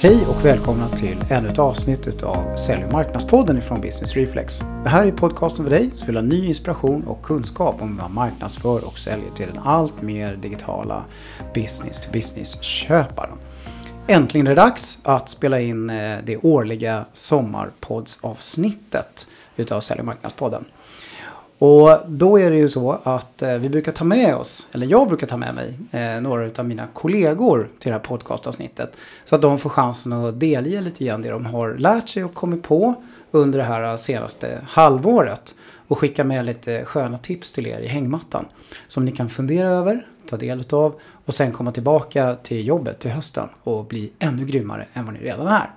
Hej och välkomna till ännu ett avsnitt av Sälj och marknadspodden från Business Reflex. Det här är podcasten för dig som vill ha ny inspiration och kunskap om hur man marknadsför och säljer till den allt mer digitala business-to-business-köparen. Äntligen är det dags att spela in eh, det årliga sommarpoddsavsnittet utav Sälj och marknadspodden. Och då är det ju så att eh, vi brukar ta med oss, eller jag brukar ta med mig, eh, några av mina kollegor till det här podcastavsnittet. Så att de får chansen att delge lite grann det de har lärt sig och kommit på under det här eh, senaste halvåret. Och skicka med lite sköna tips till er i hängmattan. Som ni kan fundera över, ta del av och sen komma tillbaka till jobbet till hösten och bli ännu grymmare än vad ni redan är.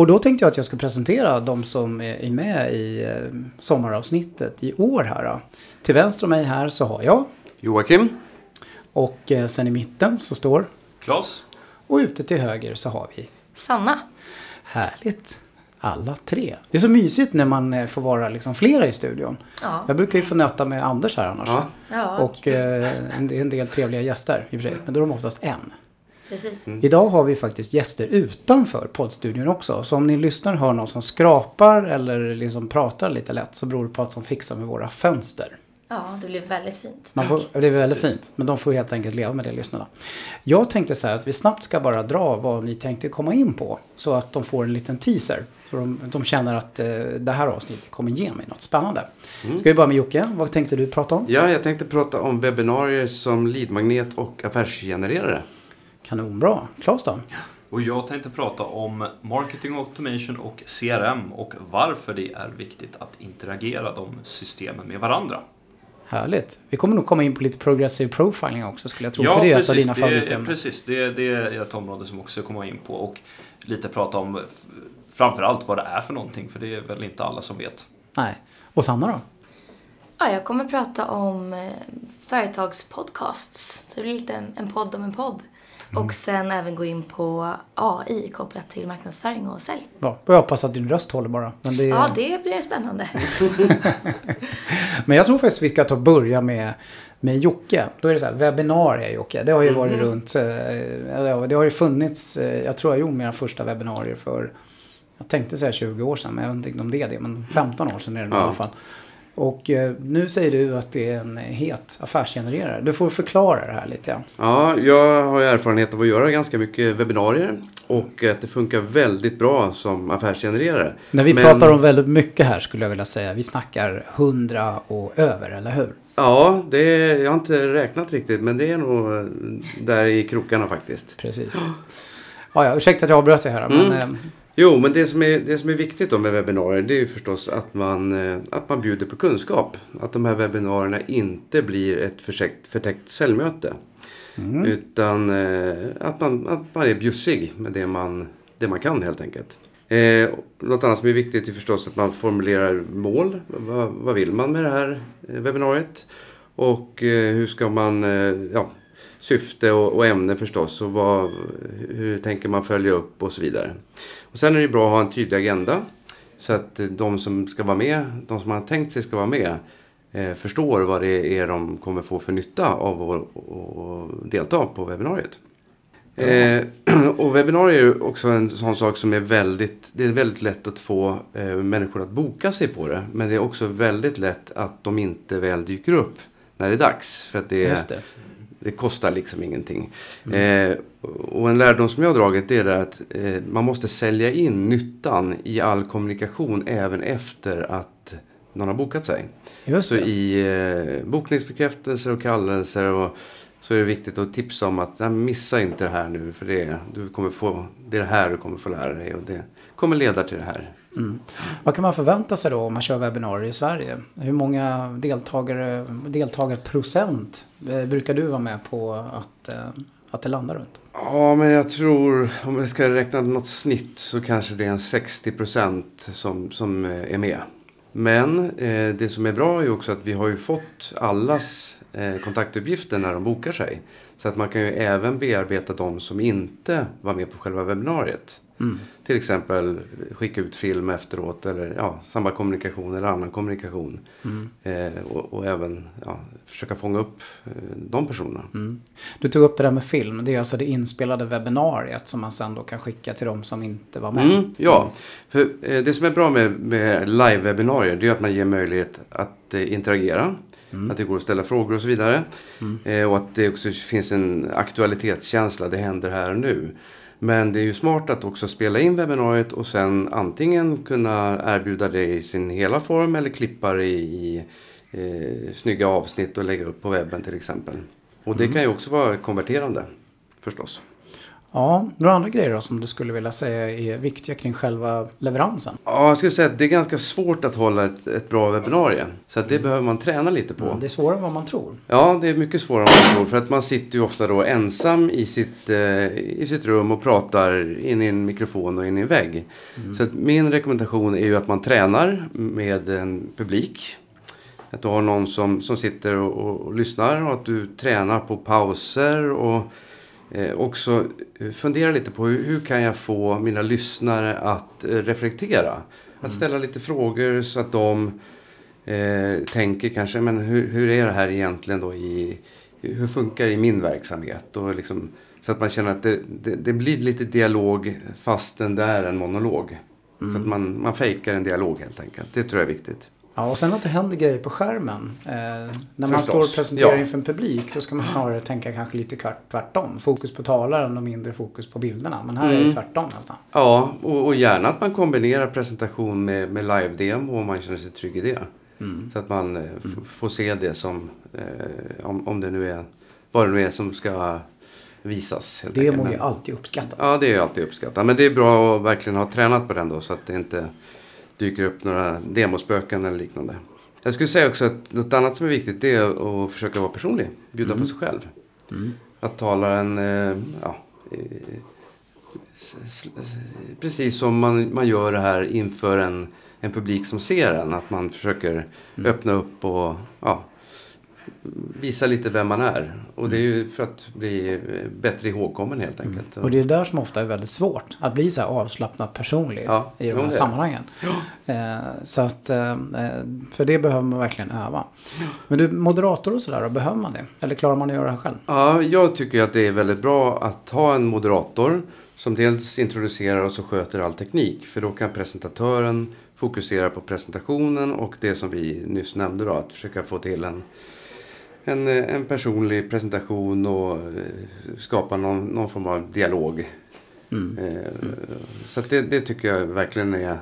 Och då tänkte jag att jag skulle presentera de som är med i eh, sommaravsnittet i år här. Till vänster om mig här så har jag Joakim. Och eh, sen i mitten så står Klas. Och ute till höger så har vi Sanna. Härligt. Alla tre. Det är så mysigt när man eh, får vara liksom flera i studion. Ja. Jag brukar ju få nöta med Anders här annars. Ja. Ja, Och eh, en, en del trevliga gäster i och för sig. Men då är de oftast en. Precis. Idag har vi faktiskt gäster utanför poddstudion också. Så om ni lyssnar och hör någon som skrapar eller liksom pratar lite lätt så beror det på att de fixar med våra fönster. Ja, det blev väldigt fint. Man får, det är väldigt fint, men de får helt enkelt leva med det, lyssnarna. Jag tänkte så här att vi snabbt ska bara dra vad ni tänkte komma in på. Så att de får en liten teaser. Så de, de känner att eh, det här avsnittet kommer ge mig något spännande. Ska vi börja med Jocke? Vad tänkte du prata om? Ja, jag tänkte prata om webbinarier som leadmagnet och affärsgenererare. Kanonbra. Klas då? Och jag tänkte prata om marketing automation och CRM och varför det är viktigt att interagera de systemen med varandra. Härligt. Vi kommer nog komma in på lite progressive profiling också skulle jag tro. för det är ett av dina det, favoritämnen. precis. Det, det är ett område som också kommer in på och lite prata om framförallt vad det är för någonting för det är väl inte alla som vet. Nej. Och Sanna då? Ja, jag kommer prata om eh, företagspodcasts. Så det blir lite en, en podd om en podd. Och sen även gå in på AI kopplat till marknadsföring och sälj. Bra. Och jag hoppas att din röst håller bara. Men, det, Ja, det blir spännande. men jag tror faktiskt vi ska ta och börja med, med Jocke. Då är det så här, webbinarier Jocke. Det har ju varit runt. eh, Det har ju funnits, eh, jag tror jag gjorde mina första webbinarier för, jag tänkte säga 20 år sedan, men jag vet inte om det är det. Men 15 år sedan är det nog i Ja. alla fall. Och eh, nu säger du att det är en het affärsgenererare. Du får förklara det här lite grann. Ja, jag har erfarenhet av att göra ganska mycket webbinarier och att det funkar väldigt bra som affärsgenererare. När vi Men- pratar om väldigt mycket här skulle jag vilja säga. Vi snackar 100 och över, eller hur? Ja, det är, jag har inte räknat riktigt men det är nog där i krokarna faktiskt. Precis. Ja, ja, ursäkta att jag avbröt dig här. Men, Mm. Jo, men det som är, det som är viktigt då med webbinarier det är ju förstås att man, eh, att man bjuder på kunskap. Att de här webbinarierna inte blir ett förtäckt, förtäckt säljmöte. Utan eh, att, man, att man är bjussig med det man, det man kan helt enkelt. Eh, något annat som är viktigt är förstås att man formulerar mål. Vad, vad vill man med det här eh, webbinariet? Och eh, hur ska man, eh, ja, syfte och, och ämne förstås och vad, hur tänker man följa upp och så vidare. Och sen är det bra att ha en tydlig agenda så att de som ska vara med, de som man har tänkt sig ska vara med eh, förstår vad det är de kommer få för nytta av att delta på webbinariet. Eh, och webbinarier är också en sån sak som är väldigt, det är väldigt lätt att få eh, människor att boka sig på det. Men det är också väldigt lätt att de inte väl dyker upp när det är dags. För att det, just det. Det kostar liksom ingenting. Eh, och en lärdom som jag har dragit är att eh, man måste sälja in nyttan i all kommunikation även efter att någon har bokat sig. Just Så det. i eh, bokningsbekräftelser och kallelser och så är det viktigt att tipsa om att nej, missa inte det här nu för det, du kommer få, det är det här du kommer få lära dig och det kommer leda till det här. Mm. Vad kan man förvänta sig då om man kör webbinarier i Sverige? Hur många deltagare, deltagarprocent eh, brukar du vara med på att, eh, att det landar runt? Ja, men jag tror om vi ska räkna något snitt så kanske det är en 60 procent som, som eh, är med. Men eh, det som är bra är ju också att vi har ju fått allas eh, kontaktuppgifter när de bokar sig. Så att man kan ju även bearbeta de som inte var med på själva webbinariet. Till exempel skicka ut film efteråt eller ja, samma kommunikation eller annan kommunikation. Eh, och, och även ja, försöka fånga upp eh, de personerna. Du tog upp det där med film. Det är alltså det inspelade webbinariet som man sen då kan skicka till de som inte var med. Mm, ja, för eh, det som är bra med, med live-webbinarier det är att man ger möjlighet att eh, interagera. Att det går att ställa frågor och så vidare. Eh, och att det också finns en aktualitetskänsla, det händer här och nu. Men det är ju smart att också spela in webbinariet och sen antingen kunna erbjuda det i sin hela form eller klippa det i, i eh, snygga avsnitt och lägga upp på webben till exempel. Och det kan ju också vara konverterande förstås. Ja, några andra grejer då som du skulle vilja säga är viktiga kring själva leveransen? Ja, jag skulle säga att det är ganska svårt att hålla ett, ett bra webbinarie. Så att det behöver man träna lite på. Det är svårare än vad man tror. Ja, det är mycket svårare än man tror. För att man sitter ju ofta då ensam i sitt, eh, i sitt rum och pratar in i en mikrofon och in i en vägg. Så att min rekommendation är ju att man tränar med en publik. Att du har någon som, som sitter och, och, och lyssnar och att du tränar på pauser och eh, också eh, fundera lite på hur, hur kan jag få mina lyssnare att eh, reflektera. Att ställa lite frågor så att de eh, tänker kanske, men hur, hur är det här egentligen då i, hur funkar det i min verksamhet? Och liksom, så att man känner att det, det, det blir lite dialog fastän det är en monolog. Så att man, man fejkar en dialog helt enkelt. Det tror jag är viktigt. Ja, och sen att det händer grejer på skärmen. Eh, när man Förstås, står och presenterar ja. inför en publik så ska man snarare tänka kanske lite tvärtom. Fokus på talaren och mindre fokus på bilderna. Men här är det tvärtom nästan. Ja, och, och gärna att man kombinerar presentation med, med live-demo om man känner sig trygg i det. Så att man eh, f- får se det som, eh, om, om det nu är, vad det nu är som ska visas. helt må Men- ju alltid uppskattas. Ja, det är ju alltid uppskattat. Men det är bra att verkligen ha tränat på den då så att det inte dyker upp några demospöken eller liknande. Jag skulle säga också att något annat som är viktigt det är att försöka vara personlig. Bjuda på sig själv. Att talaren, eh, ja, eh, precis som man, man gör det här inför en, en publik som ser en. Att man försöker öppna upp och ja, visa lite vem man är. Och det är ju för att bli eh, bättre ihågkommen helt enkelt. Och det är där som ofta är väldigt svårt. Att bli så här avslappnat personlig Ja, i de här det sammanhangen. Eh, så att, eh, för det behöver man verkligen öva. Men du, moderator och sådär, behöver man det? Eller klarar man att göra det här själv? Ja, jag tycker att det är väldigt bra att ha en moderator som dels introducerar och så sköter all teknik. För då kan presentatören fokusera på presentationen och det som vi nyss nämnde då, att försöka få till en, en, eh, en personlig presentation och eh, skapa någon, någon form av dialog. Eh, Så att det, det tycker jag verkligen är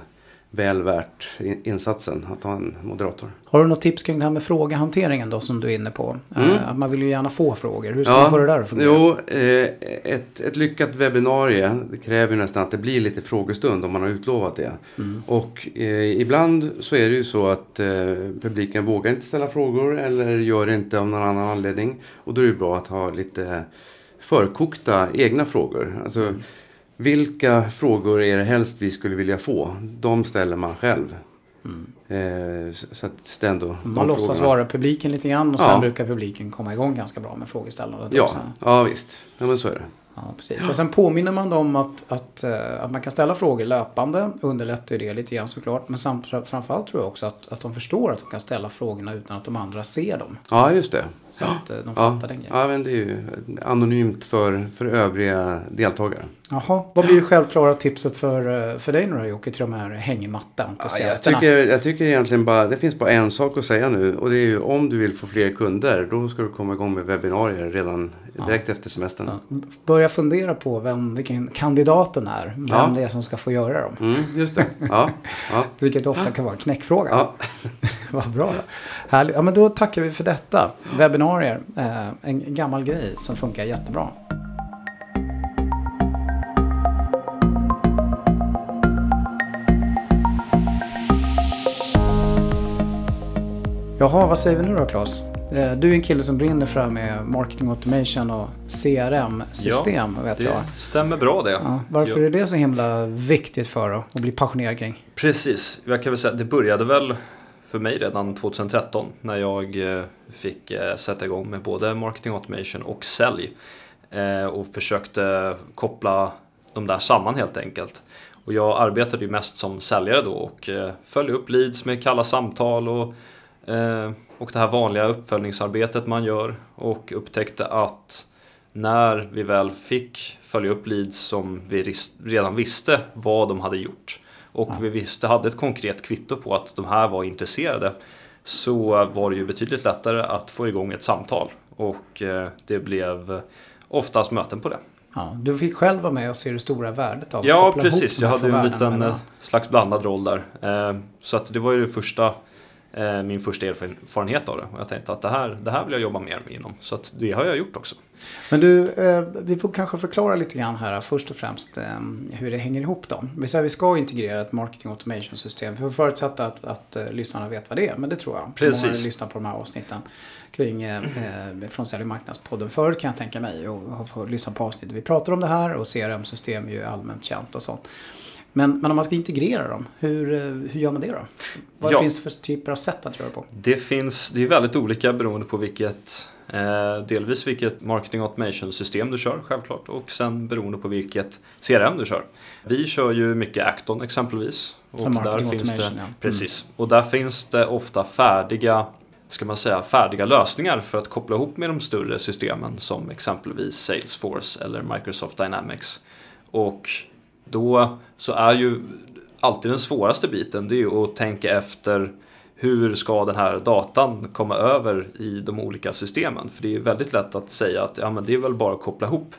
väl värt in- insatsen, att ha en moderator. Har du något tips kring det här med frågehanteringen då som du är inne på? Eh, att man vill ju gärna få frågor. Hur ska man få det där att fungera? Jo, eh, ett, ett lyckat webbinarie kräver ju nästan att det blir lite frågestund om man har utlovat det. Mm. Och eh, ibland så är det ju så att eh, publiken vågar inte ställa frågor eller gör det inte av någon annan anledning. Och då är det bra att ha lite förkokta egna frågor. Alltså, Mm. Vilka frågor är det helst vi skulle vilja få? De ställer man själv. Eh, så- att det ändå, de Mm. Man låtsas frågorna- vara publiken lite grann och sen Ja. brukar publiken komma igång ganska bra med frågeställandet Ja, också. ja visst. Ja, men så är det. Ja, precis. Och sen påminner man dem att, att, eh, att man kan ställa frågor löpande. Underlättar ju det lite grann såklart. Men samt, framförallt tror jag också att, att de förstår att de kan ställa frågorna utan att de andra ser dem. Ja, just det. Så att eh, de Ja, fattar den grejen. ja men det är ju anonymt för, för övriga deltagare. Jaha, vad blir det självklara tipset för, eh, för dig nu då Jocke till de här Ja, jag, tycker, jag tycker egentligen bara, det finns bara en sak att säga nu och det är ju om du vill få fler kunder då ska du komma igång med webbinarier redan direkt efter semestern. Ja, Börja fundera på vem, vilken kandidaten är. Vem Ja. det är som ska få göra dem. Mm, just det. Ja, ja, Vilket ofta kan vara en knäckfråga. ja. Vad bra. Härligt. Ja, men då tackar vi för detta. Webbinarier. Eh, en gammal grej som funkar jättebra. Jaha, vad säger vi nu då Claes? Eh, Du är en kille som brinner för det här med marketing automation och CRM-system vet jag. Det stämmer bra det. Ja, varför Ja. är det så himla viktigt för dig att bli passionerad kring? Precis, jag kan väl säga att det började väl för mig redan 2013 när jag eh, fick eh, sätta igång med både marketing automation och sälj. Och försökte koppla de där samman helt enkelt. Och jag arbetade ju mest som säljare då och följde upp leads med kalla samtal och, och det här vanliga uppföljningsarbetet man gör och upptäckte att när vi väl fick följa upp leads som vi redan visste vad de hade gjort och vi visste, hade ett konkret kvitto på att de här var intresserade så var det ju betydligt lättare att få igång ett samtal och eh, det blev oftast möten på det. Ja, du fick själv vara med och se det stora värdet av Ja, precis. Jag hade ju en liten eh, slags blandad roll där. Eh, så att det var ju det första Eh, min första erfarenhet av det. Och jag tänkte att det här, det här vill jag jobba mer med inom. Så att det har jag gjort också. Men du, eh, vi får kanske förklara lite grann här först och främst eh, hur det hänger ihop då. Vi säger att vi ska integrera ett marketing automation system. Vi får förutsätta att, att lyssnarna vet vad det är, men det tror jag. Precis. Många lyssnar på de här avsnitten kring, eh, från Sälj och marknadspodden förut kan jag tänka mig. Och har fått lyssna på avsnittet. Vi pratar om det här och CRM-system är ju allmänt känt och sånt. Men, men om man ska integrera dem, hur, eh, hur gör man det då? Vad ja. finns det för typer av sätt att göra på? Det finns, det är väldigt olika beroende på vilket eh, delvis vilket marketing automation system du kör självklart och sen beroende på vilket CRM du kör. Vi kör ju mycket Acton exempelvis. Och Som där finns det, ja. Mm. Precis. Och där finns det ofta färdiga ska man säga, färdiga lösningar för att koppla ihop med de större systemen som exempelvis Salesforce eller Microsoft Dynamics. Och då så är ju alltid den svåraste biten det är ju att tänka efter hur ska den här datan komma över i de olika systemen? För det är väldigt lätt att säga att ja, men det är väl bara att koppla ihop.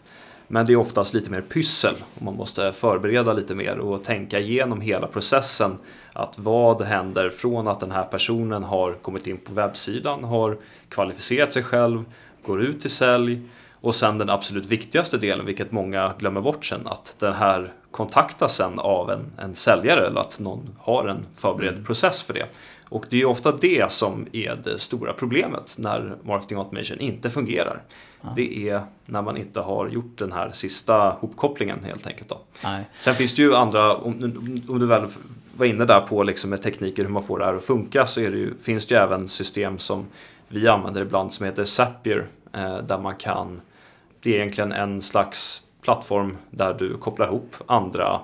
Men det är oftast lite mer pyssel och man måste förbereda lite mer och tänka igenom hela processen. Att vad händer från att den här personen har kommit in på webbsidan, har kvalificerat sig själv, går ut till sälj och sen den absolut viktigaste delen, vilket många glömmer bort sen, att den här kontaktas sen av en, en säljare eller att någon har en förberedd mm. process för det. Och det är ofta det som är det stora problemet när marketing automation inte fungerar. Ja. Det är när man inte har gjort den här sista hopkopplingen helt enkelt. Då. Nej. Sen finns det ju andra, om, om du väl var inne där på liksom med tekniker hur man får det här att funka så det ju, finns det ju även system som vi använder ibland som heter Zapier eh, där man kan det är egentligen en slags plattform där du kopplar ihop andra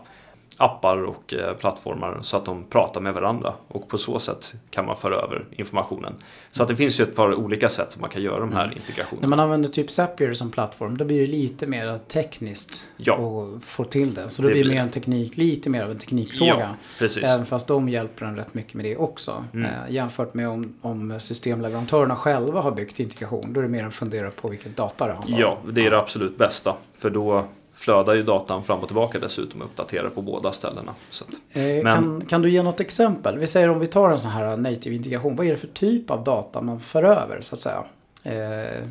appar och eh, plattformar så att de pratar med varandra och på så sätt kan man föra över informationen. Så att det finns ju ett par olika sätt som man kan göra de här mm. integrationerna. När man använder typ Zapier som plattform då blir det lite mer tekniskt ja. att få till det. Så då det blir det mer en teknik, lite mer av en teknikfråga. Ja, precis. Även fast de hjälper en rätt mycket med det också. Mm. Eh, jämfört med om, om systemleverantörerna själva har byggt integration. Då är det mer att fundera på vilken data det handlar om. Ja, det är det absolut bästa. För då flödar ju datan fram och tillbaka dessutom och uppdaterar på båda ställena. Att, eh, men... kan, kan du ge något exempel? Vi säger om vi tar en sån här native integration. Vad är det för typ av data man för över så att säga? Eh, eh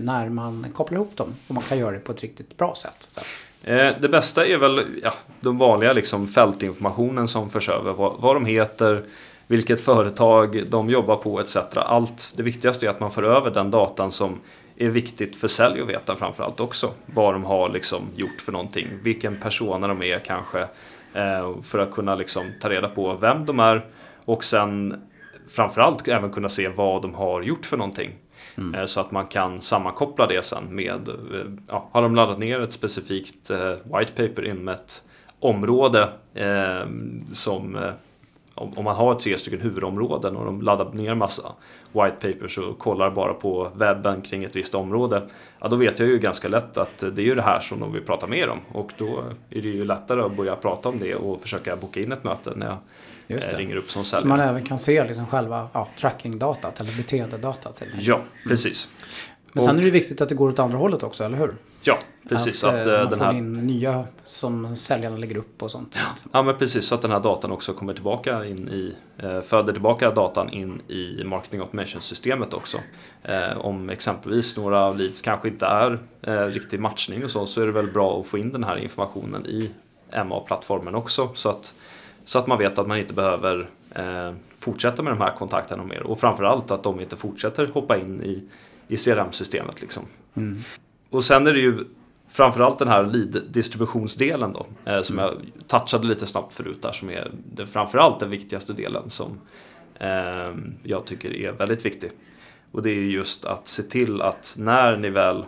när man kopplar ihop dem. Och man kan göra det på ett riktigt bra sätt. Eh, det bästa är väl ja, de vanliga liksom, fältinformationen som förs över. Vad, vad de heter, vilket företag de jobbar på etc. Allt. Det viktigaste är att man för över den datan som är viktigt för sälj att veta framförallt också. Vad de har liksom gjort för någonting, vilken persona de är kanske. Eh, för att kunna liksom ta reda på vem de är och sen framförallt även kunna se vad de har gjort för någonting. Mm. Eh, så att man kan sammankoppla det sen med, eh, ja, har de laddat ner ett specifikt white paper inom ett område eh, som om, man har tre stycken huvudområden och de laddar ner massa white papers och kollar bara på webben kring ett visst område. Ja, då vet jag ju ganska lätt att det är ju det här som de vill prata mer om och då är det ju lättare att börja prata om det och försöka boka in ett möte när jag eh, ringer upp som säljare. Så man även kan se liksom själva ja, trackingdatat eller beteendedatat? Ja, precis. Mm. Men sen är det viktigt att det går åt andra hållet också, eller hur? Ja, precis. Att, att eh, man den får in nya som säljarna lägger upp och sånt. Ja, men precis. Så att den här datan också kommer tillbaka in i, eh, föder tillbaka datan in i marketing automation-systemet också. Eh, om exempelvis några leads kanske inte är riktig matchning och så, så är det väl bra att få in den här informationen i MA-plattformen också. Så att, så att man vet att man inte behöver fortsätta med de här kontakterna mer. Och framförallt att de inte fortsätter hoppa in i i CRM-systemet. Liksom. Mm. Och sen är det ju framförallt den här lead-distributionsdelen då, eh, som jag touchade lite snabbt förut där, som är det, framförallt den viktigaste delen som eh, jag tycker är väldigt viktig. Och det är just att se till att när ni väl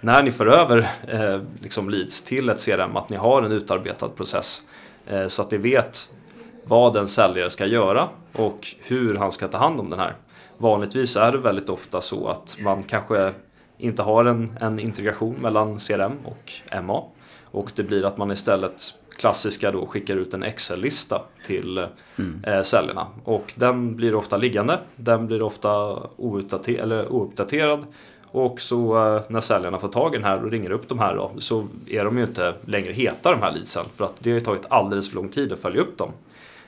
när ni för över eh, liksom leads till ett CRM att ni har en utarbetad process eh, så att ni vet vad en säljare ska göra och hur han ska ta hand om den här. Vanligtvis är det väldigt ofta så att man kanske inte har en, en integration mellan CRM och MA och det blir att man istället klassiska då skickar ut en Excel-lista till mm. eh. Och den blir ofta liggande, den blir ofta ouppdater eller ouppdaterad. Och så eh, när säljarna får tag i den här och ringer upp de här då, så är de ju inte längre heta de här leadsen. För att det har tagit alldeles för lång tid att följa upp dem.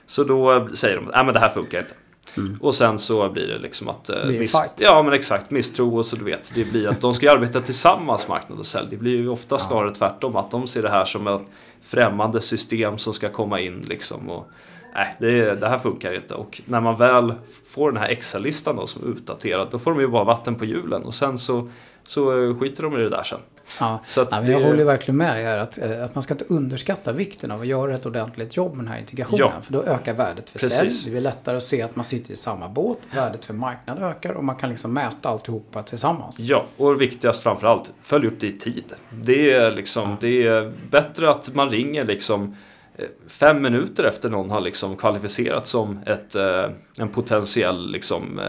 Så då säger de att det här funkar inte. Mm. Och sen så blir det liksom att... Så blir det miss fight. ja men exakt, misstro och så du vet. Det blir att de ska arbeta tillsammans marknad och sälj. Det blir ju ofta snarare tvärtom. Att de ser det här som ett främmande system som ska komma in liksom. Och, nej, det, det här funkar inte. Och när man väl får den här Excel-listan då som är utdaterad, då får de ju bara vatten på hjulen. Och sen så, så skiter de i det där sen. Ja, så ja, det... Jag håller verkligen med dig här att, eh, att man ska inte underskatta vikten av att göra ett ordentligt jobb med den här integrationen. Ja. För då ökar värdet för sälj. Det blir lättare att se att man sitter i samma båt. Värdet för marknad ökar och man kan liksom mäta alltihopa tillsammans. Ja, och viktigast framförallt, följ upp det i tid. Det är, liksom, det är bättre att man ringer liksom eh, fem minuter efter någon har liksom kvalificerat som ett, eh, en potentiell liksom,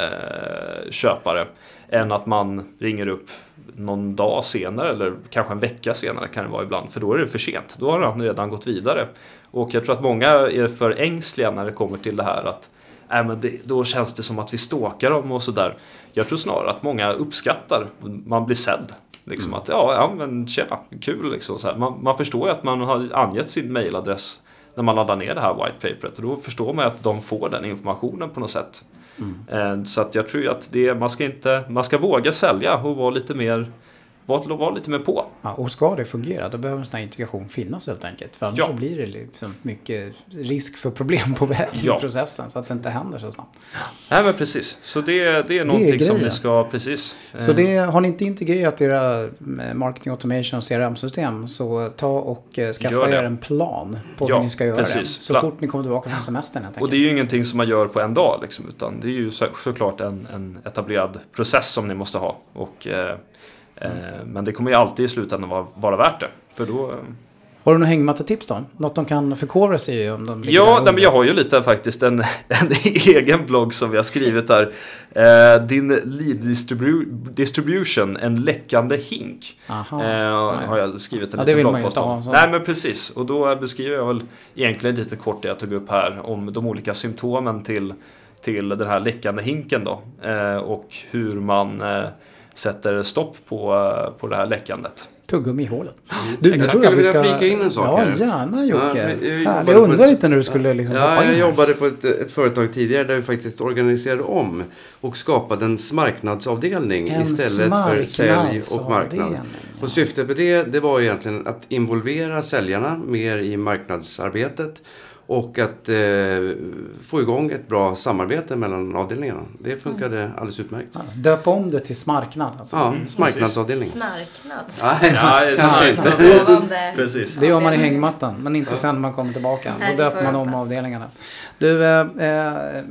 köpare än att man ringer upp någon dag senare eller kanske en vecka senare kan det vara ibland. För då är det för sent. Då har han redan gått vidare. Och jag tror att många är för ängsliga när det kommer till det här att äh, men det, då känns det som att vi stalkar dem och sådär. Jag tror snarare att många uppskattar, man blir sedd. Liksom mm. att ja, ja men tjena, kul liksom. Så man, man, förstår ju att man har angett sin mailadress när man laddar ner det här white paperet och då förstår man ju att de får den informationen på något sätt. Mm. Så att jag tror att det, man, ska inte, man ska våga sälja och vara lite mer vara, vara lite mer på. Ja, och ska det fungera då behöver en sån här integration finnas helt enkelt. För annars ja. så blir det liksom mycket risk för problem på vägen ja. i processen så att det inte händer så snabbt. Nej men precis. Så det, det är någonting det är som ni ska, precis. Så det, har ni inte integrerat era eh, marketing automation och CRM-system så ta och eh, skaffa er en plan på ja, hur ni ska göra precis. det. Så fort ni kommer tillbaka från semestern. Och det är ju ingenting som man gör på en dag liksom, utan det är ju så, såklart en, en etablerad process som ni måste ha. Och eh, Mm. Men det kommer ju alltid i slutändan vara, vara värt det. För då... Eh, har du några hängmattetips då? Något de kan förkovra sig i? Om de ja, nej, men jag har ju lite faktiskt en, en egen blogg som vi har skrivit här. Eh, din lead distribu distribution, en läckande hink. Aha, eh, har jag skrivit en ja, liten bloggpost om. Nej men precis, och då beskriver jag väl egentligen lite kort det jag tog upp här om de olika symptomen till, till den här läckande hinken då. Eh, och hur man eh, sätter stopp på, på det här läckandet. Tuggummi i hålet. Du, jag skulle vilja ska... flika in en sak Ja, gärna Jocke. Ja, jag, jag undrar lite när du skulle liksom Ja, jag jobbade på ett, ett, företag tidigare där vi faktiskt organiserade om och skapade en marknadsavdelning en istället för sälj och marknad. Och syftet med det, det var egentligen att involvera säljarna mer i marknadsarbetet och att eh, få igång ett bra samarbete mellan avdelningarna. Det funkade mm. alldeles utmärkt. Ja, döp om det till smarknad. Alltså. Ja, smarknadsavdelning. Snarknad. Ja, Snarknad. Precis. Det gör man i hängmattan, men inte sen när man kommer tillbaka. Då döper man om avdelningarna. Du, eh, eh,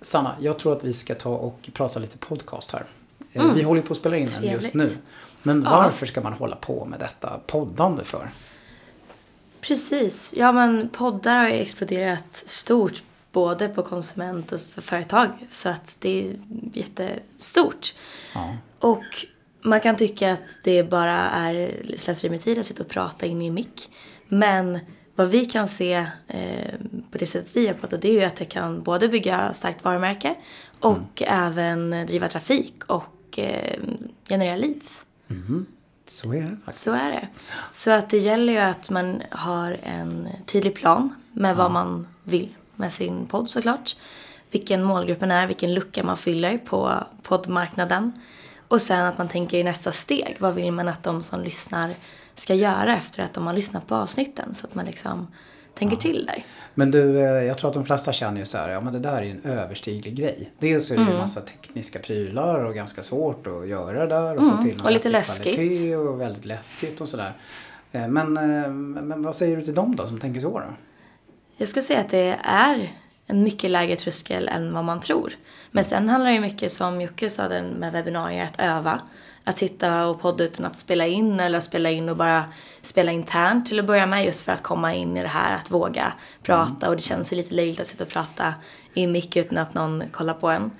Sanna, jag tror att vi ska ta och prata lite podcast här. Eh, mm. Vi håller på att spela in den just nu. Men varför ska man hålla på med detta poddande för? Precis. Ja, men poddar har ju exploderat stort både på konsument och för företag. Så att det är jättestort. Ja. Och man kan tycka att det bara är slöseri med tid att sitta och prata in i mick. Men vad vi kan se eh, på det sättet vi har pratat det är ju att det kan både bygga starkt varumärke och mm. även driva trafik och eh, generera leads. Mm. Så är det faktiskt. Så är det. Så att det gäller ju att man har en tydlig plan med vad man vill med sin podd såklart. Vilken målgruppen är, vilken lucka man fyller på poddmarknaden. Och sen att man tänker i nästa steg. Vad vill man att de som lyssnar ska göra efter att de har lyssnat på avsnitten? Så att man liksom tänker ja. till där. Men du, eh, jag tror att de flesta känner ju så här, ja men det där är ju en överstiglig grej. Dels är det ju mm. en massa tekniska prylar och ganska svårt att göra det där och mm. få till Och lite läskigt. och väldigt läskigt och sådär. Eh, men, eh, men vad säger du till dem då som tänker så då? Jag skulle säga att det är en mycket lägre tröskel än vad man tror. Men sen handlar det ju mycket som Jocke sa med webbinarier att öva. Att sitta och podda utan att spela in eller spela in och bara spela internt till att börja med just för att komma in i det här att våga prata och det känns ju lite löjligt att sitta och prata i mick utan att någon kollar på en.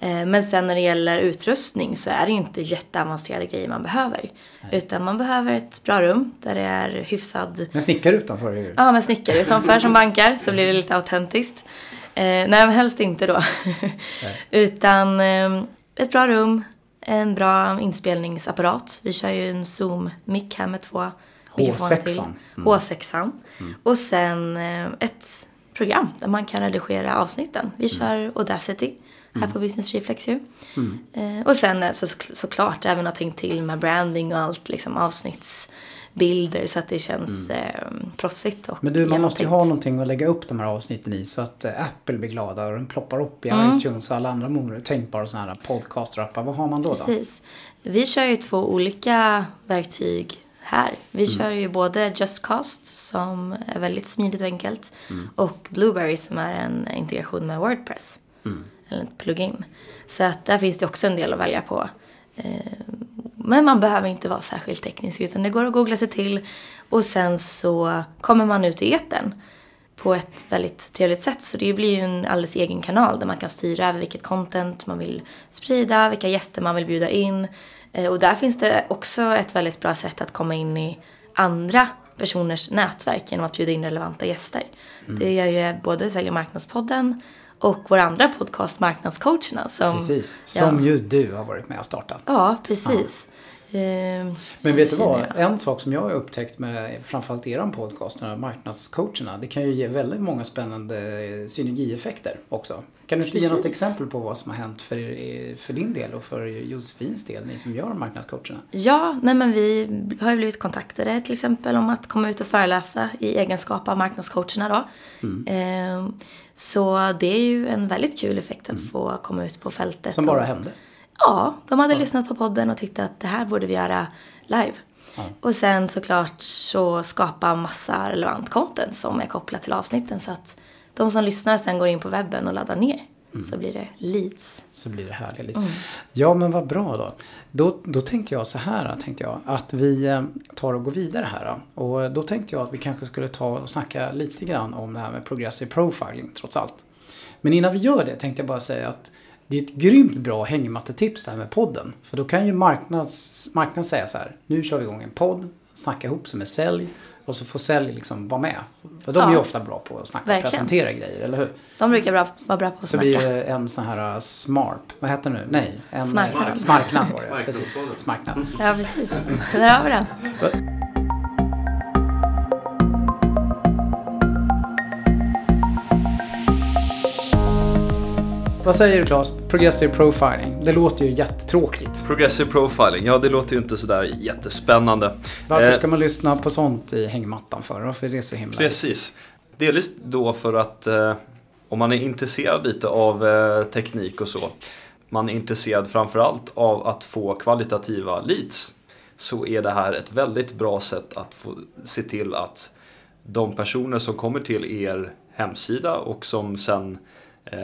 Eh, men sen när det gäller utrustning så är det ju inte jätteavancerade grejer man behöver. Nej. Utan man behöver ett bra rum där det är hyfsad... Med snickare utanför ju. Ja, med snickare utanför som bankar så blir det lite autentiskt. Eh, nej, men helst inte då. Utan eh, ett bra rum, en bra inspelningsapparat. Vi kör ju en Zoom-mick här med två mikrofoner till. Mm. H6. Mm. Och sen eh, ett program där man kan redigera avsnitten. Vi mm. kör Audacity här mm. på Business Reflex ju. Mm. Eh, och sen så, såklart även har tänkt till med branding och allt liksom avsnittsbilder så att det känns mm. eh, proffsigt och Men du, man måste ju ha någonting att lägga upp de här avsnitten i så att eh, Apple blir glada och den ploppar upp i mm. iTunes och alla andra tänkbara sådana här podcaster-appar. Vad har man då? Precis. Då? Vi kör ju två olika verktyg här. Vi mm. kör ju både JustCast som är väldigt smidigt och enkelt mm. och Blueberry som är en integration med Wordpress. Mm eller ett plugin. Så att där finns det också en del att välja på. Eh, men man behöver inte vara särskilt teknisk utan det går att googla sig till och sen så kommer man ut i eten på ett väldigt trevligt sätt. Så det blir ju en alldeles egen kanal där man kan styra över vilket content man vill sprida, vilka gäster man vill bjuda in. Eh, och där finns det också ett väldigt bra sätt att komma in i andra personers nätverk genom att bjuda in relevanta gäster. Mm. Det gör ju både Sälj och marknadspodden och vår andra podcast Marknadscoacherna. Som, precis, som ja. ju du har varit med och startat. Ja, precis. Ja. Eh, Men vet du vad? En sak som jag har upptäckt med framförallt er podcast, marknadscoacherna, det kan ju ge väldigt många spännande synergieffekter också. Kan du inte Precis. ge något exempel på vad som har hänt för, för din del och för Josefins del, ni som gör marknadscoacherna? Ja, nej men vi har ju blivit kontaktade till exempel om att komma ut och föreläsa i egenskap av marknadscoacherna då. Mm. Eh, så det är ju en väldigt kul effekt att mm. få komma ut på fältet. Som bara och, hände? Ja, de hade ja. lyssnat på podden och tyckte att det här borde vi göra live. Ja. Och sen såklart så skapa massa relevant content som är kopplat till avsnitten så att de som lyssnar sen går in på webben och laddar ner. Mm. Så blir det leads. Så blir det härliga leads. Mm. Ja, men vad bra då. då. Då tänkte jag så här, tänkte jag, att vi eh, tar och går vidare här. Och då tänkte jag att vi kanske skulle ta och snacka lite grann om det här med progressive profiling, trots allt. Men innan vi gör det tänkte jag bara säga att det är ett grymt bra hängmattetips det här med podden. För då kan ju marknads, marknaden säga så här, nu kör vi igång en podd, snacka ihop som är sälj och så får sälj liksom vara med. För de ja. är ju ofta bra på att snacka och presentera grejer, eller hur? De brukar bra, vara bra på att så snacka. Så blir det en sån här uh, SMARP, vad heter det nu? Nej, en Smarknad. Smarknad var det, precis. Smarknad. Ja, precis. Där har vi den. Vad säger du Claes? Progressive profiling. Det låter ju jättetråkigt. Progressive profiling, ja det låter ju inte sådär jättespännande. Varför eh, ska man lyssna på sånt i hängmattan för? Varför är det så himla... Precis. Delvis då för att eh, om man är intresserad lite av eh, teknik och så. Man är intresserad framförallt av att få kvalitativa leads. Så är det här ett väldigt bra sätt att få se till att de personer som kommer till er hemsida och som sen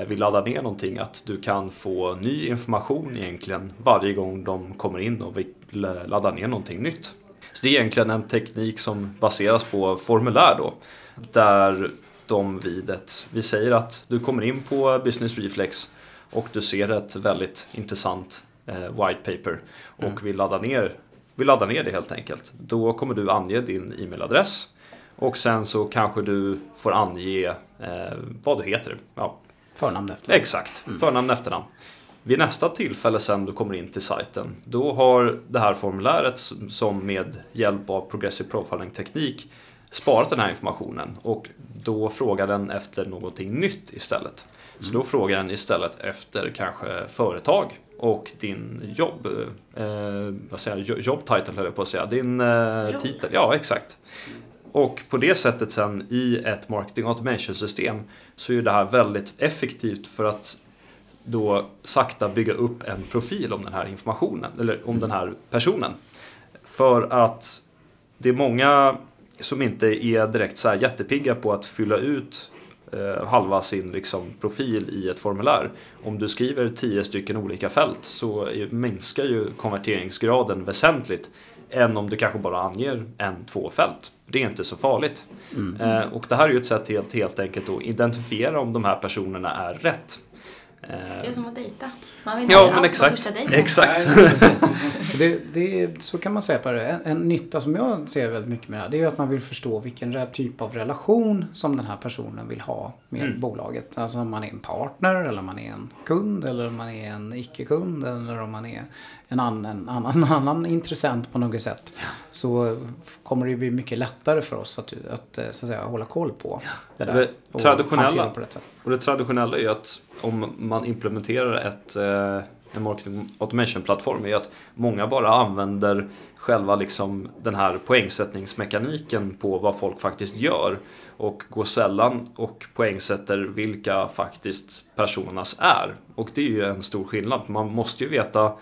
vill ladda ner någonting att du kan få ny information egentligen varje gång de kommer in och vill ladda ner någonting nytt. Så det är egentligen en teknik som baseras på formulär då. Där de vid ett, vi säger att du kommer in på Business Reflex och du ser ett väldigt intressant eh, white paper och mm. vill, ladda ner, vill ladda ner det helt enkelt. Då kommer du ange din e-mailadress och sen så kanske du får ange eh, vad du heter. Ja, Förnamn, efternamn. Exakt, mm. förnamn, efternamn. Vid nästa tillfälle sen du kommer in till sajten, då har det här formuläret som med hjälp av Progressive Profiling-teknik sparat den här informationen och då frågar den efter någonting nytt istället. Så mm. då frågar den istället efter kanske företag och din jobb, eh, vad säger jag, job title höll jag på att säga, din eh, titel, ja exakt. Och på det sättet sen i ett marketing automation system så är det här väldigt effektivt för att då sakta bygga upp en profil om den här informationen eller om den här personen. För att det är många som inte är direkt så här jättepigga på att fylla ut eh, halva sin liksom, profil i ett formulär. Om du skriver tio stycken olika fält så minskar ju konverteringsgraden väsentligt än om du kanske bara anger en, två fält. Det är inte så farligt. Mm. Eh, och det här är ju ett sätt att helt enkelt att identifiera om de här personerna är rätt. Det är som att dejta. Man vill ja, men exakt. exakt. det, det, så kan man säga på det. En, en, nytta som jag ser väldigt mycket med det här, det är att man vill förstå vilken typ av relation som den här personen vill ha med mm. bolaget. Alltså om man är en partner, eller om man är en kund, eller om man är en icke-kund, eller om man är en annan, annan, annan intressent på något sätt. Så kommer det bli mycket lättare för oss att, att, så att säga, hålla koll på det där. Det traditionella, på det och det traditionella är ju att om man implementerar ett, eh, en marketing automation-plattform är att många bara använder själva liksom den här poängsättningsmekaniken på vad folk faktiskt gör och går sällan och poängsätter vilka faktiskt personas är. Och det är ju en stor skillnad. Man måste ju veta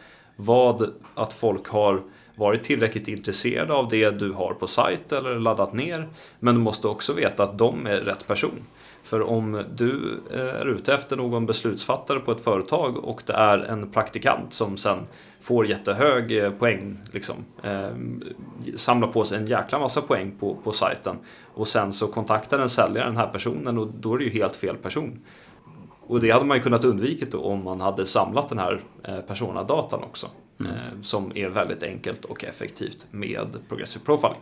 vad att folk har varit tillräckligt intresserade av det du har på sajt eller laddat ner. Men du måste också veta att de är rätt person. För om du eh, är ute efter någon beslutsfattare på ett företag och det är en praktikant som sen får jättehög eh, poäng, liksom, eh, samlar på sig en jäkla massa poäng på, på sajten och sen så kontaktar en säljare den här personen och då är det ju helt fel person. Och det hade man ju kunnat undvika om man hade samlat den här personadatan också. Mm. Som är väldigt enkelt och effektivt med Progressive Profiling.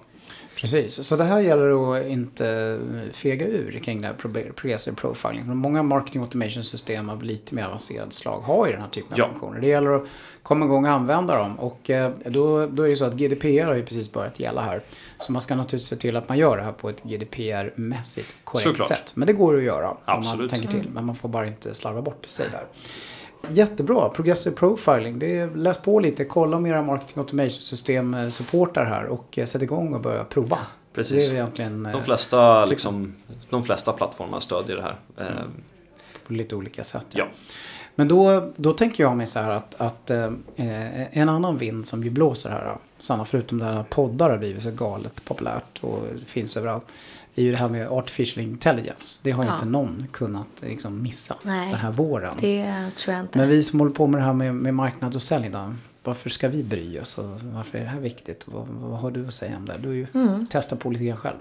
Precis, så det här gäller att inte fega ur kring det här progressive profiling. Många marketing automation system av lite mer avancerad slag har ju den här typen av ja. funktioner. Det gäller att komma igång och använda dem. Och eh, då, då är det så att GDPR har ju precis börjat gälla här. Så man ska naturligtvis se till att man gör det här på ett GDPR-mässigt korrekt Såklart. sätt. Men det går att göra Absolut. om man tänker till. Men man får bara inte slarva bort sig där. Jättebra. Progressive Profiling. Det är, läs på lite, kolla om era Marketing Automation-system eh, supportar här och eh, sätt igång och börja prova. Precis. Det är egentligen, de, eh, flesta, liksom, de flesta plattformar stödjer det här. Mm. På lite olika sätt. Ja. Men då, då tänker jag mig så här att, att eh, en annan vind som ju blåser här, Sanna, förutom det här poddar har blivit så galet populärt och finns överallt är ju det här med artificial intelligence. Det har ju ja. inte någon kunnat liksom, missa Nej, den här våren. det tror jag inte. Men vi som håller på med det här med, med marknad och sälj då, varför ska vi bry oss och varför är det här viktigt? Vad, vad har du att säga om det? Du har ju mm. testat på lite grann själv.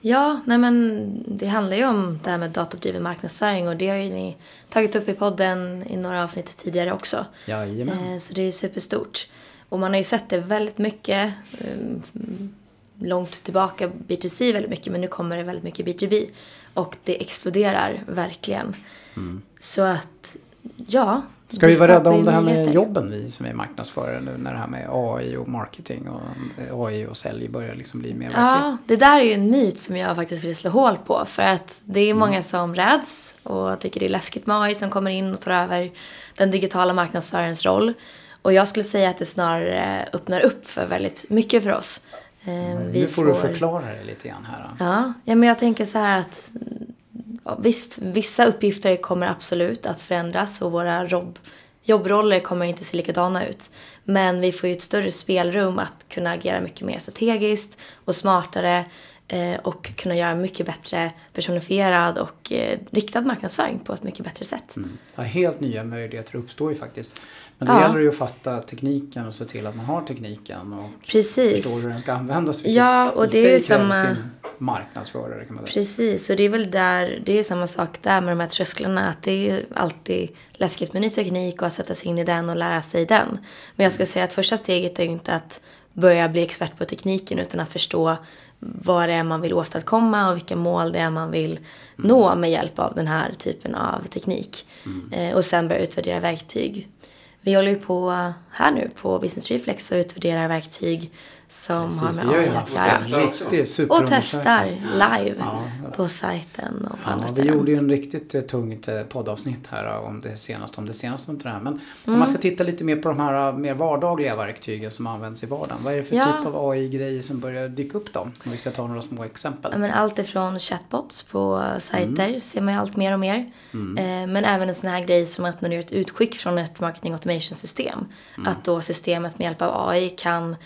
Ja, nej men det handlar ju om det här med datadriven marknadsföring och det har ju ni tagit upp i podden i några avsnitt tidigare också. Jajamän. Eh, så det är ju superstort. Och man har ju sett det väldigt mycket eh, långt tillbaka B2C väldigt mycket men nu kommer det väldigt mycket B2B. Och det exploderar verkligen. Mm. Så att, ja. Ska vi vara rädda om det här med jobben vi som är marknadsförare nu när det här med AI och marketing och eh, AI och sälj börjar liksom bli mer verkligt? Ja, det där är ju en myt som jag faktiskt vill slå hål på. För att det är många mm. som räds och tycker det är läskigt med AI som kommer in och tar över den digitala marknadsförarens roll. Och jag skulle säga att det snarare öppnar upp för väldigt mycket för oss. Eh, nu får, får du förklara det lite grann här. Ja, ja men jag tänker så här att ja, visst, vissa uppgifter kommer absolut att förändras och våra jobb, jobbroller kommer inte se likadana ut. Men vi får ju ett större spelrum att kunna agera mycket mer strategiskt och smartare eh, och kunna göra mycket bättre personifierad och eh, riktad marknadsföring på ett mycket bättre sätt. Mm. Ja, helt nya möjligheter uppstår ju faktiskt. Men då ja. gäller det ju att fatta tekniken och se till att man har tekniken och Precis. förstår hur den ska användas. Ja, och det är samma... sin marknadsförare kan man säga. Precis, och det är väl där, det är samma sak där med de här trösklarna. Att det är alltid läskigt med ny teknik och att sätta sig in i den och lära sig den. Men jag ska säga att första steget är ju inte att börja bli expert på tekniken utan att förstå vad det är man vill åstadkomma och vilka mål det är man vill mm. nå med hjälp av den här typen av teknik. Mm. Eh, och sen börja utvärdera verktyg. Vi håller ju på här nu på Business Reflex och utvärderar verktyg som Precis, har med AI att göra. Och testar live ja, på sajten och på ja, andra ställen. Vi gjorde ju en riktigt eh, tungt eh, poddavsnitt här eh, om det senaste, om det senaste om det här. Men mm. om man ska titta lite mer på de här mer vardagliga verktygen som används i vardagen. Vad är det för ja. typ av AI-grejer som börjar dyka upp då? Om vi ska ta några små exempel. Men allt ifrån chatbots på sajter mm. ser man ju allt mer och mer. Mm. Men även en sån här grej som att man gör ett utskick från ett marketing automation system. Mm. Att då systemet med hjälp av AI kan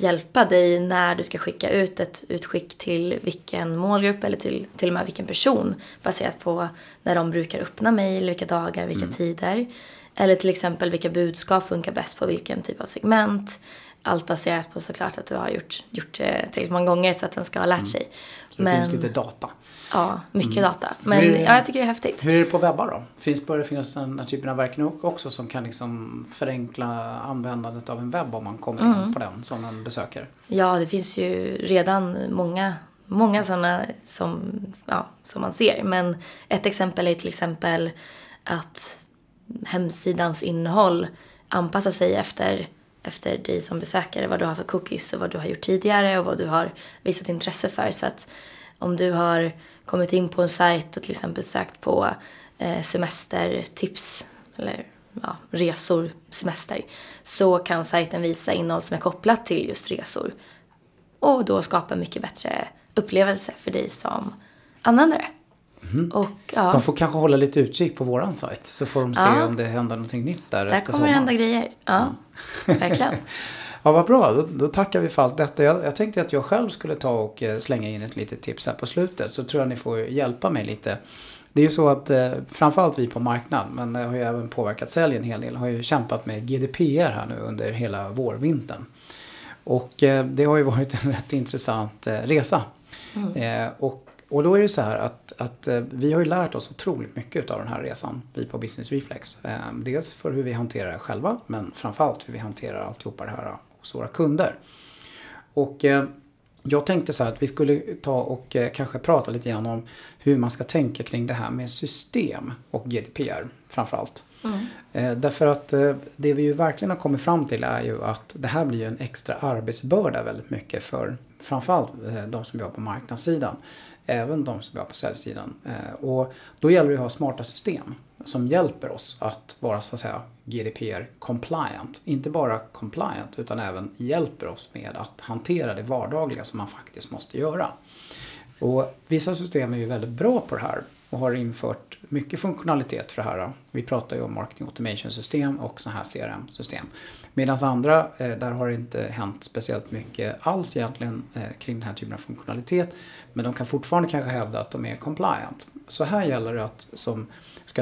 hjälpa dig när du ska skicka ut ett utskick till vilken målgrupp eller till, till och med vilken person baserat på när de brukar öppna mejl, vilka dagar, vilka tider. Eller till exempel vilka budskap funkar bäst på vilken typ av segment. Allt baserat på såklart att du har gjort, gjort det tillräckligt många gånger så att den ska ha lärt sig. Så det finns lite data. Ja, mycket data. Men Hur ja, jag tycker det är häftigt. Hur är det på webbar då? Finns, börjar det finnas den här typen av verktyg också som kan liksom förenkla användandet av en webb om man kommer Mm. in på den som en besökare? Ja, det finns ju redan många, många sådana som, ja, som man ser. Men ett exempel är till exempel att hemsidans innehåll anpassar sig efter, efter dig som besökare. Vad du har för cookies och vad du har gjort tidigare och vad du har visat intresse för. Så att om du har kommit in på en sajt och till exempel sökt på eh, semestertips eller ja, resor, semester, så kan sajten visa innehåll som är kopplat till just resor. Och då skapa mycket bättre upplevelse för dig som användare. Och ja, De får kanske hålla lite utkik på våran sajt så får de se Ja. om det händer någonting nytt där, där kommer det sommaren. hända grejer. Ja, verkligen. Ja, vad bra. Då, då tackar vi för allt detta. Jag, jag tänkte att jag själv skulle ta och eh, slänga in ett litet tips här på slutet. Så tror jag ni får hjälpa mig lite. Det är ju så att eh, framförallt vi på marknad, men det har ju även påverkat sälj en hel del, har ju kämpat med GDPR här nu under hela vårvintern. Och eh, det har ju varit en rätt intressant eh, resa. Eh, och, och då är det så här att, att eh, vi har ju lärt oss otroligt mycket av den här resan, vi på Business Reflex. Eh, dels för hur vi hanterar det själva, men framförallt hur vi hanterar alltihopa det här hos våra kunder. Och eh, jag tänkte så här att vi skulle ta och eh, kanske prata lite grann om hur man ska tänka kring det här med system och GDPR framförallt. Eh, därför att det vi ju verkligen har kommit fram till är ju att det här blir ju en extra arbetsbörda väldigt mycket för framförallt de som jobbar på marknadssidan. Även de som jobbar på säljsidan. Och då gäller det att ha smarta system som hjälper oss att vara så att säga GDPR compliant. Inte bara compliant utan även hjälper oss med att hantera det vardagliga som man faktiskt måste göra. Och vissa system är ju väldigt bra på det här och har infört mycket funktionalitet för det här. Vi pratar ju om marketing automation system och sådana här CRM-system. Medan andra, eh, där har det inte hänt speciellt mycket alls egentligen eh, kring den här typen av funktionalitet. Men de kan fortfarande kanske hävda att de är compliant. Så här gäller det att som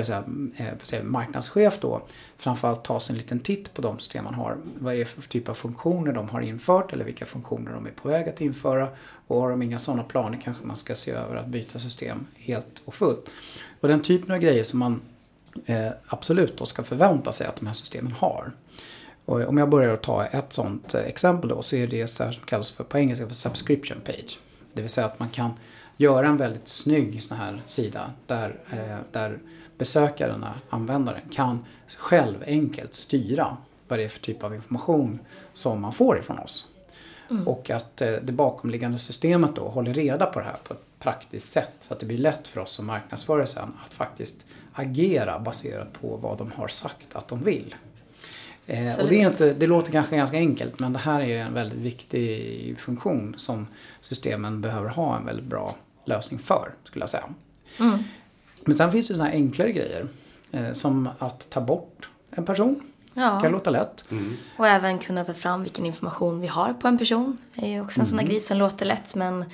ska jag säga, eh, säga, marknadschef då framförallt ta sig en liten titt på de system man har. Vad är det för typ av funktioner de har infört eller vilka funktioner de är på väg att införa. Och har de inga sådana planer kanske man ska se över att byta system helt och fullt. Och den typen av grejer som man eh, absolut då ska förvänta sig att de här systemen har. Och om jag börjar att ta ett sådant eh, exempel då så är det så här som kallas för, på engelska för subscription page. Det vill säga att man kan göra en väldigt snygg sån här sida där, eh, där besökaren, användaren, kan själv enkelt styra vad det är för typ av information som man får ifrån oss. Och att eh, det bakomliggande systemet då håller reda på det här på ett praktiskt sätt så att det blir lätt för oss som marknadsförare sen att faktiskt agera baserat på vad de har sagt att de vill. Eh, och det, är inte, det låter kanske ganska enkelt men det här är en väldigt viktig funktion som systemen behöver ha en väldigt bra lösning för, skulle jag säga. Mm. Men sen finns det sådana här enklare grejer. Eh, som att ta bort en person. Ja. kan låta lätt. Och även kunna ta fram vilken information vi har på en person. Det är ju också en sån här grej som låter lätt men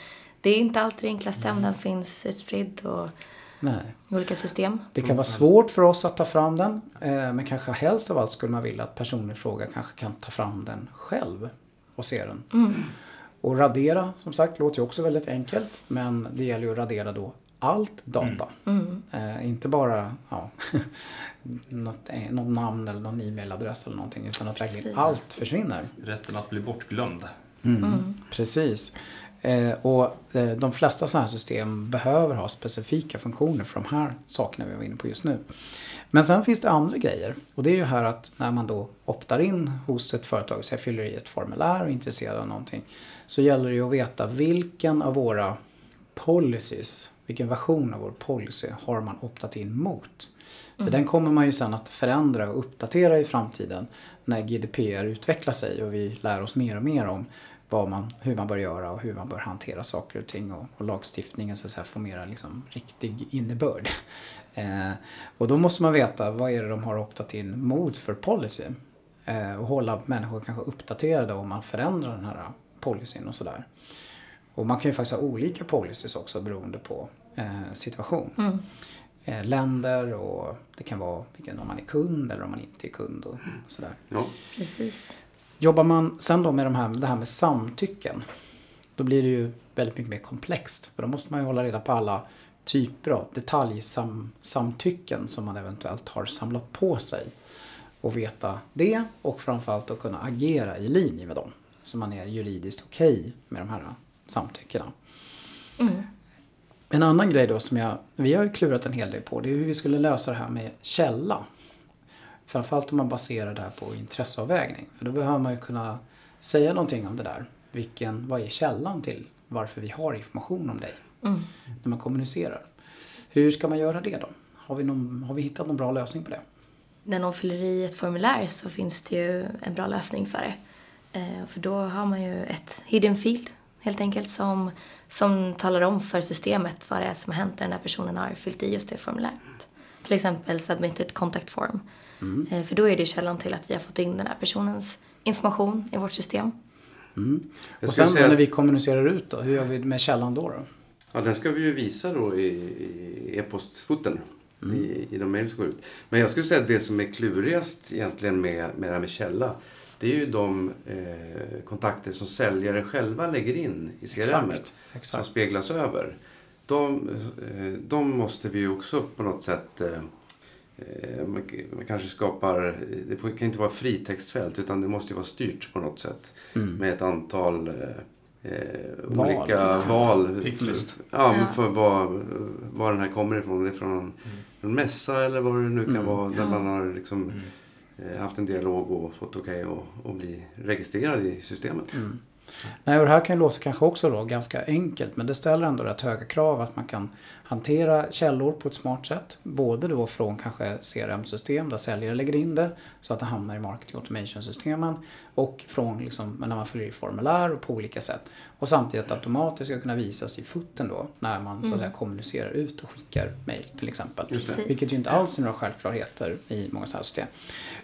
det är inte alltid det enklaste om den finns utspridd och Nej. i olika system. Det kan vara svårt för oss att ta fram den. Eh, men kanske helst av allt skulle man vilja att personen i fråga kanske kan ta fram den själv och se den. Och radera, som sagt, låter ju också väldigt enkelt. Men det gäller ju att radera då allt data. Eh, inte bara ja, något, eh, någon namn eller någon e-mailadress eller någonting. Utan att verkligen Precis. allt försvinner. Rätten att bli bortglömd. Precis. Eh, och eh, de flesta sådana här system behöver ha specifika funktioner för de här sakerna vi var inne på just nu. Men sen finns det andra grejer. Och det är ju här att när man då optar in hos ett företag, så jag fyller i ett formulär och är intresserad av någonting. Så gäller det ju att veta vilken av våra policies, vilken version av vår policy har man optat in mot. För den kommer man ju sen att förändra och uppdatera i framtiden när GDPR utvecklar sig och vi lär oss mer och mer om vad man, hur man bör göra och hur man bör hantera saker och ting och, och lagstiftningen så att får mera liksom riktig innebörd. Eh, och då måste man veta vad är det de har optat in mot för policy. Eh, och hålla människor kanske uppdaterade om man förändrar den här policyn och sådär. Och man kan ju faktiskt ha olika policies också beroende på eh, situation. Mm. Eh, länder och det kan vara vilken, om man är kund eller om man inte är kund och, och sådär. Ja. Precis. Jobbar man sen då med de här, det här med samtycken. Då blir det ju väldigt mycket mer komplext. För då måste man ju hålla reda på alla typer av detaljsamtycken som man eventuellt har samlat på sig. Och veta det och framförallt att kunna agera i linje med dem. Så man är juridiskt okej med de här samtyckena. Mm. En annan grej då som jag, vi har ju klurat en hel del på, det är hur vi skulle lösa det här med källa. Framförallt om man baserar det här på intresseavvägning. För då behöver man ju kunna säga någonting om det där. Vilken, vad är källan till varför vi har information om dig? Mm. När man kommunicerar. Hur ska man göra det då? Har vi, någon, har vi hittat någon bra lösning på det? När någon fyller i ett formulär så finns det ju en bra lösning för det. Eh, för då har man ju ett hidden field helt enkelt som, som talar om för systemet vad det är som har hänt när den här personen har fyllt i just det formuläret. Till exempel submitted contact form. Eh, För då är det källan till att vi har fått in den här personens information i vårt system. Mm. Och sen när vi kommunicerar ut då, hur gör vi med källan då? då? Ja, den ska vi ju visa då i, e-postfoten. I, I de mejl som går ut. Men jag skulle säga att det som är klurigast egentligen med, med det här med källa. Det är ju de eh, kontakter som säljare själva lägger in i CRM. Som speglas över. De, eh, de måste vi ju också på något sätt eh, eh, man, man kanske skapar, det kan inte vara fritextfält utan det måste ju vara styrt på något sätt. Mm. Med ett antal eh, eh, Val. olika val. Picklist. Ja, Ja. för var, var den här kommer ifrån. Om det är från en, en mässa eller vad det nu kan Mm. vara. Där Ja. man har liksom eh, Eh, haft en dialog och fått okej okay att bli registrerad i systemet. Mm. Nej, och det här kan ju låta kanske också då ganska enkelt men det ställer ändå rätt höga krav att man kan hantera källor på ett smart sätt. Både då från kanske CRM-system där säljare lägger in det så att det hamnar i marketing automation-systemen och från liksom, när man fyller i formulär och på olika sätt. Och samtidigt att automatiskt ska kunna visas i foten då när man så att säga, kommunicerar ut och skickar mejl till exempel. Precis. Vilket ju inte alls är några självklarheter i många sådana här system.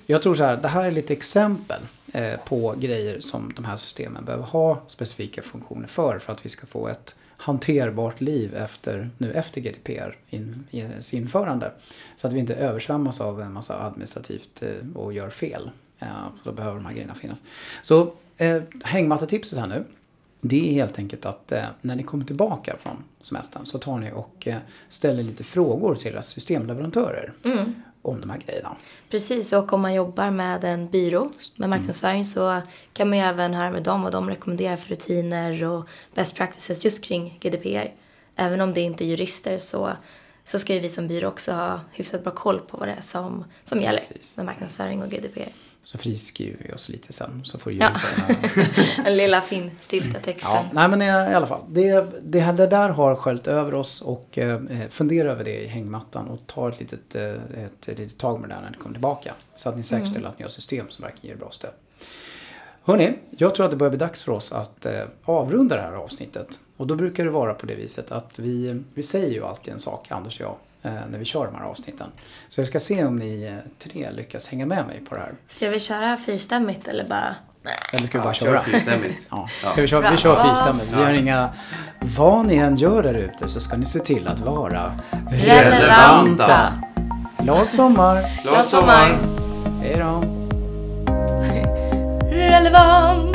Jag tror så här, det här är lite exempel Eh, på grejer som de här systemen behöver ha specifika funktioner för. För att vi ska få ett hanterbart liv efter, nu efter GDPR in, in, införande. Så att vi inte översvämmas av en massa administrativt eh, och gör fel. Eh, för då behöver de här grejerna finnas. Så eh, hängmattetipset här nu. Det är helt enkelt att eh, när ni kommer tillbaka från semestern så tar ni och eh, ställer lite frågor till era systemleverantörer Mm om de här grejerna. Precis, och om man jobbar med en byrå med marknadsföring så kan man ju även höra med dem vad de rekommenderar för rutiner och best practices just kring GDPR. Även om det inte är jurister så, så ska ju vi som byrå också ha hyfsat bra koll på vad det är som, som gäller Precis. med marknadsföring och GDPR. Så friskriver vi oss lite sen så får Ja. ja. Den lilla finstilta texten. ja, nej men i, alla fall. Det, det, här, det där har sköljt över oss och eh, fundera över det i hängmattan och ta ett litet, eh, ett, ett litet tag med det där när ni kommer tillbaka. Så att ni säkerställer att ni har system som verkligen ger bra stöd. Hörni, jag tror att det börjar bli dags för oss att eh, avrunda det här avsnittet. Och då brukar det vara på det viset att vi, vi säger ju alltid en sak, Anders och jag, Eh, när vi kör de här avsnitten. Så jag ska se om ni eh, tre lyckas hänga med mig på det här. Ska vi köra fyrstämmigt eller bara? Eller ska vi bara ja, köra? Kör ja. ja. Vi, kör, fyrstämmigt. Vi gör inga... Vad ni än gör där ute så ska ni se till att vara relevanta. relevanta. Glad sommar! Glad sommar! Hej då! Relevant!